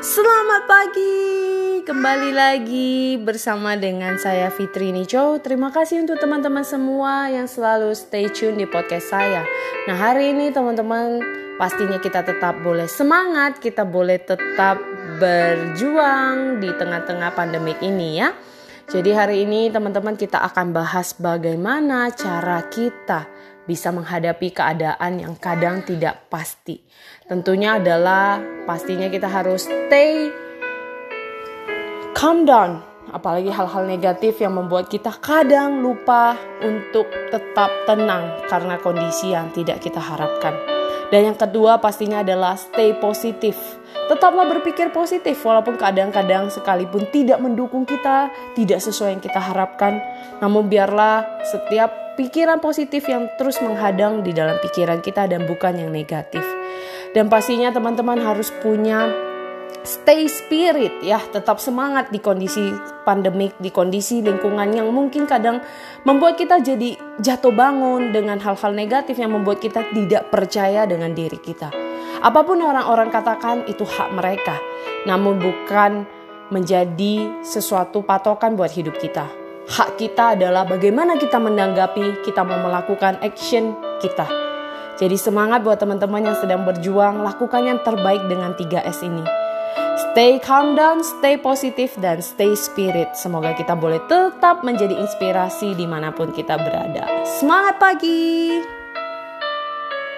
Selamat pagi, kembali lagi bersama dengan saya Fitri Nico. Terima kasih untuk teman-teman semua yang selalu stay tune di podcast saya. Nah hari ini teman-teman pastinya kita tetap boleh semangat, kita boleh tetap berjuang di tengah-tengah pandemik ini ya. Jadi hari ini teman-teman kita akan bahas bagaimana cara kita bisa menghadapi keadaan yang kadang tidak pasti. Tentunya adalah pastinya kita harus stay calm down, apalagi hal-hal negatif yang membuat kita kadang lupa untuk tetap tenang karena kondisi yang tidak kita harapkan. Dan yang kedua pastinya adalah stay positif. Tetaplah berpikir positif walaupun kadang-kadang sekalipun tidak mendukung kita, tidak sesuai yang kita harapkan. Namun biarlah setiap pikiran positif yang terus menghadang di dalam pikiran kita dan bukan yang negatif. Dan pastinya teman-teman harus punya stay spirit ya, tetap semangat di kondisi pandemik, di kondisi lingkungan yang mungkin kadang membuat kita jadi jatuh bangun dengan hal-hal negatif yang membuat kita tidak percaya dengan diri kita. Apa pun orang-orang katakan itu hak mereka, namun bukan menjadi sesuatu patokan buat hidup kita hak kita adalah bagaimana kita menanggapi, kita mau melakukan action kita. Jadi semangat buat teman-teman yang sedang berjuang, lakukan yang terbaik dengan 3S ini. Stay calm down, stay positif, dan stay spirit. Semoga kita boleh tetap menjadi inspirasi di mana pun kita berada. Semangat pagi!